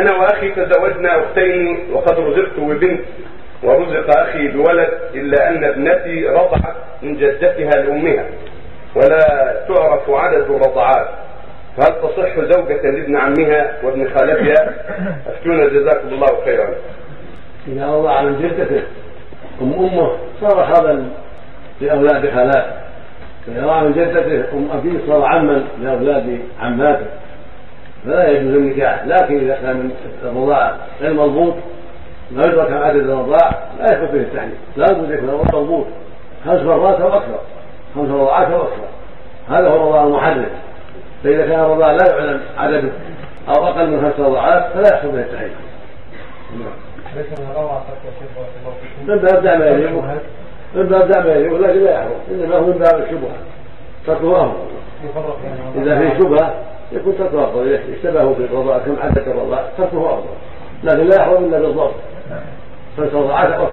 أنا وأخي تزوجنا أختين وقد رزقت ببنت ورزق أخي بولد إلا أن ابنتي رضعت من جدتها لأمها ولا تعرف عدد الرضعات فهل تصح زوجة لابن عمها وابن خالتها؟ أفتونا جزاكم الله خيرا. إذا رضع من جدته أم أمه صار هذا لأولاد خالات فإذا رضع من جدته أم أبيه صار عما لأولاد عماته فلا يجوز النكاح. لكن إذا كان من الرضاع غير مضبوط ما يدرك عدد الرضاع لا يثبت به التحريم. لا بد يكون الرضاع مضبوط. خمس مرات أو أكثر. خمس رضعات أو أكثر. هذا هو الرضاع المحرم. فإذا كان الرضاع لا يعلم عدده أو أقل من خمس رضعات فلا يحصل به التحريم. من باب دع ما يليق من باب دع ما يليق لكن لا يحرم. إنما هو من باب الشبهة. تركه إذا في شبهة يكون تركه افضل إذا اشتبهوا في الرضاعه كم عدد الرضاعه تركه أفضل. لكن لا يحرم إلا بالضبط خمس رضعات